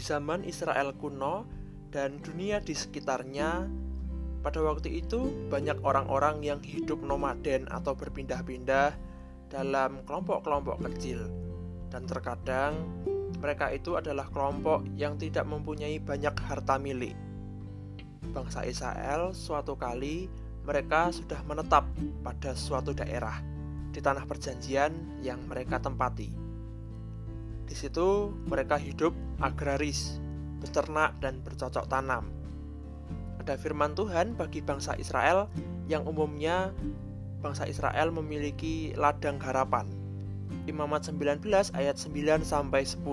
zaman Israel kuno dan dunia di sekitarnya, pada waktu itu banyak orang-orang yang hidup nomaden atau berpindah-pindah dalam kelompok-kelompok kecil. Dan terkadang mereka itu adalah kelompok yang tidak mempunyai banyak harta milik. Bangsa Israel suatu kali mereka sudah menetap pada suatu daerah di tanah perjanjian yang mereka tempati. Di situ mereka hidup agraris, beternak dan bercocok tanam ada firman Tuhan bagi bangsa Israel yang umumnya bangsa Israel memiliki ladang harapan. Imamat 19 ayat 9 sampai 10.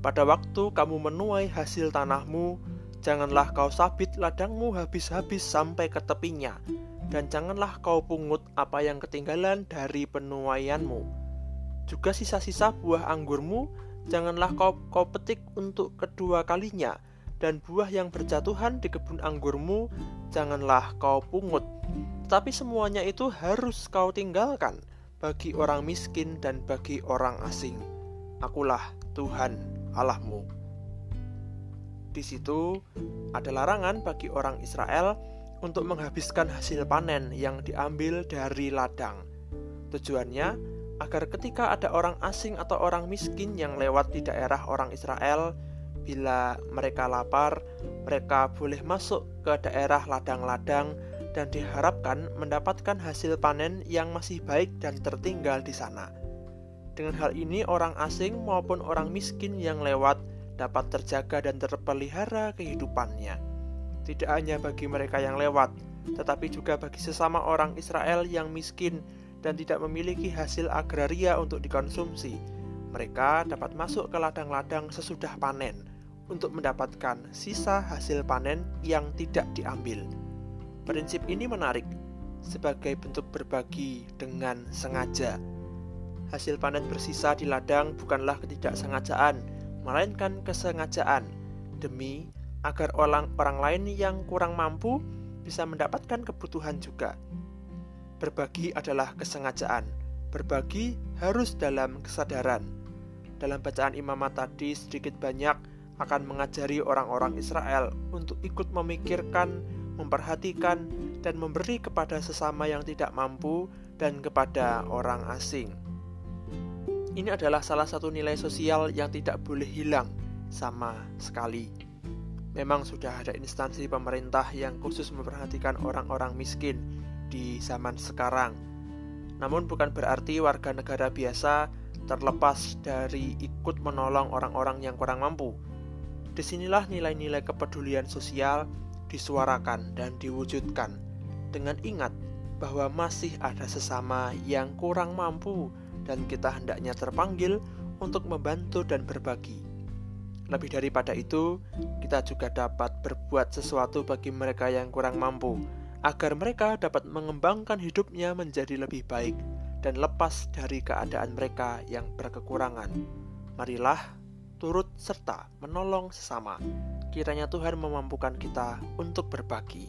Pada waktu kamu menuai hasil tanahmu, janganlah kau sabit ladangmu habis-habis sampai ke tepinya, dan janganlah kau pungut apa yang ketinggalan dari penuaianmu. Juga sisa-sisa buah anggurmu, janganlah kau, kau petik untuk kedua kalinya, dan buah yang berjatuhan di kebun anggurmu janganlah kau pungut. Tetapi semuanya itu harus kau tinggalkan bagi orang miskin dan bagi orang asing. Akulah Tuhan Allahmu. Di situ ada larangan bagi orang Israel untuk menghabiskan hasil panen yang diambil dari ladang. Tujuannya agar ketika ada orang asing atau orang miskin yang lewat di daerah orang Israel, Bila mereka lapar, mereka boleh masuk ke daerah ladang-ladang dan diharapkan mendapatkan hasil panen yang masih baik dan tertinggal di sana. Dengan hal ini, orang asing maupun orang miskin yang lewat dapat terjaga dan terpelihara kehidupannya. Tidak hanya bagi mereka yang lewat, tetapi juga bagi sesama orang Israel yang miskin dan tidak memiliki hasil agraria untuk dikonsumsi. Mereka dapat masuk ke ladang-ladang sesudah panen untuk mendapatkan sisa hasil panen yang tidak diambil. Prinsip ini menarik sebagai bentuk berbagi dengan sengaja. Hasil panen bersisa di ladang bukanlah ketidaksengajaan, melainkan kesengajaan demi agar orang orang lain yang kurang mampu bisa mendapatkan kebutuhan juga. Berbagi adalah kesengajaan. Berbagi harus dalam kesadaran. Dalam bacaan imamat tadi sedikit banyak akan mengajari orang-orang Israel untuk ikut memikirkan, memperhatikan, dan memberi kepada sesama yang tidak mampu dan kepada orang asing. Ini adalah salah satu nilai sosial yang tidak boleh hilang sama sekali. Memang sudah ada instansi pemerintah yang khusus memperhatikan orang-orang miskin di zaman sekarang. Namun bukan berarti warga negara biasa terlepas dari ikut menolong orang-orang yang kurang mampu Di sinilah nilai-nilai kepedulian sosial disuarakan dan diwujudkan dengan ingat bahwa masih ada sesama yang kurang mampu dan kita hendaknya terpanggil untuk membantu dan berbagi. Lebih daripada itu, kita juga dapat berbuat sesuatu bagi mereka yang kurang mampu, agar mereka dapat mengembangkan hidupnya menjadi lebih baik dan lepas dari keadaan mereka yang berkekurangan. Marilah turut serta menolong sesama. Kiranya Tuhan memampukan kita untuk berbagi.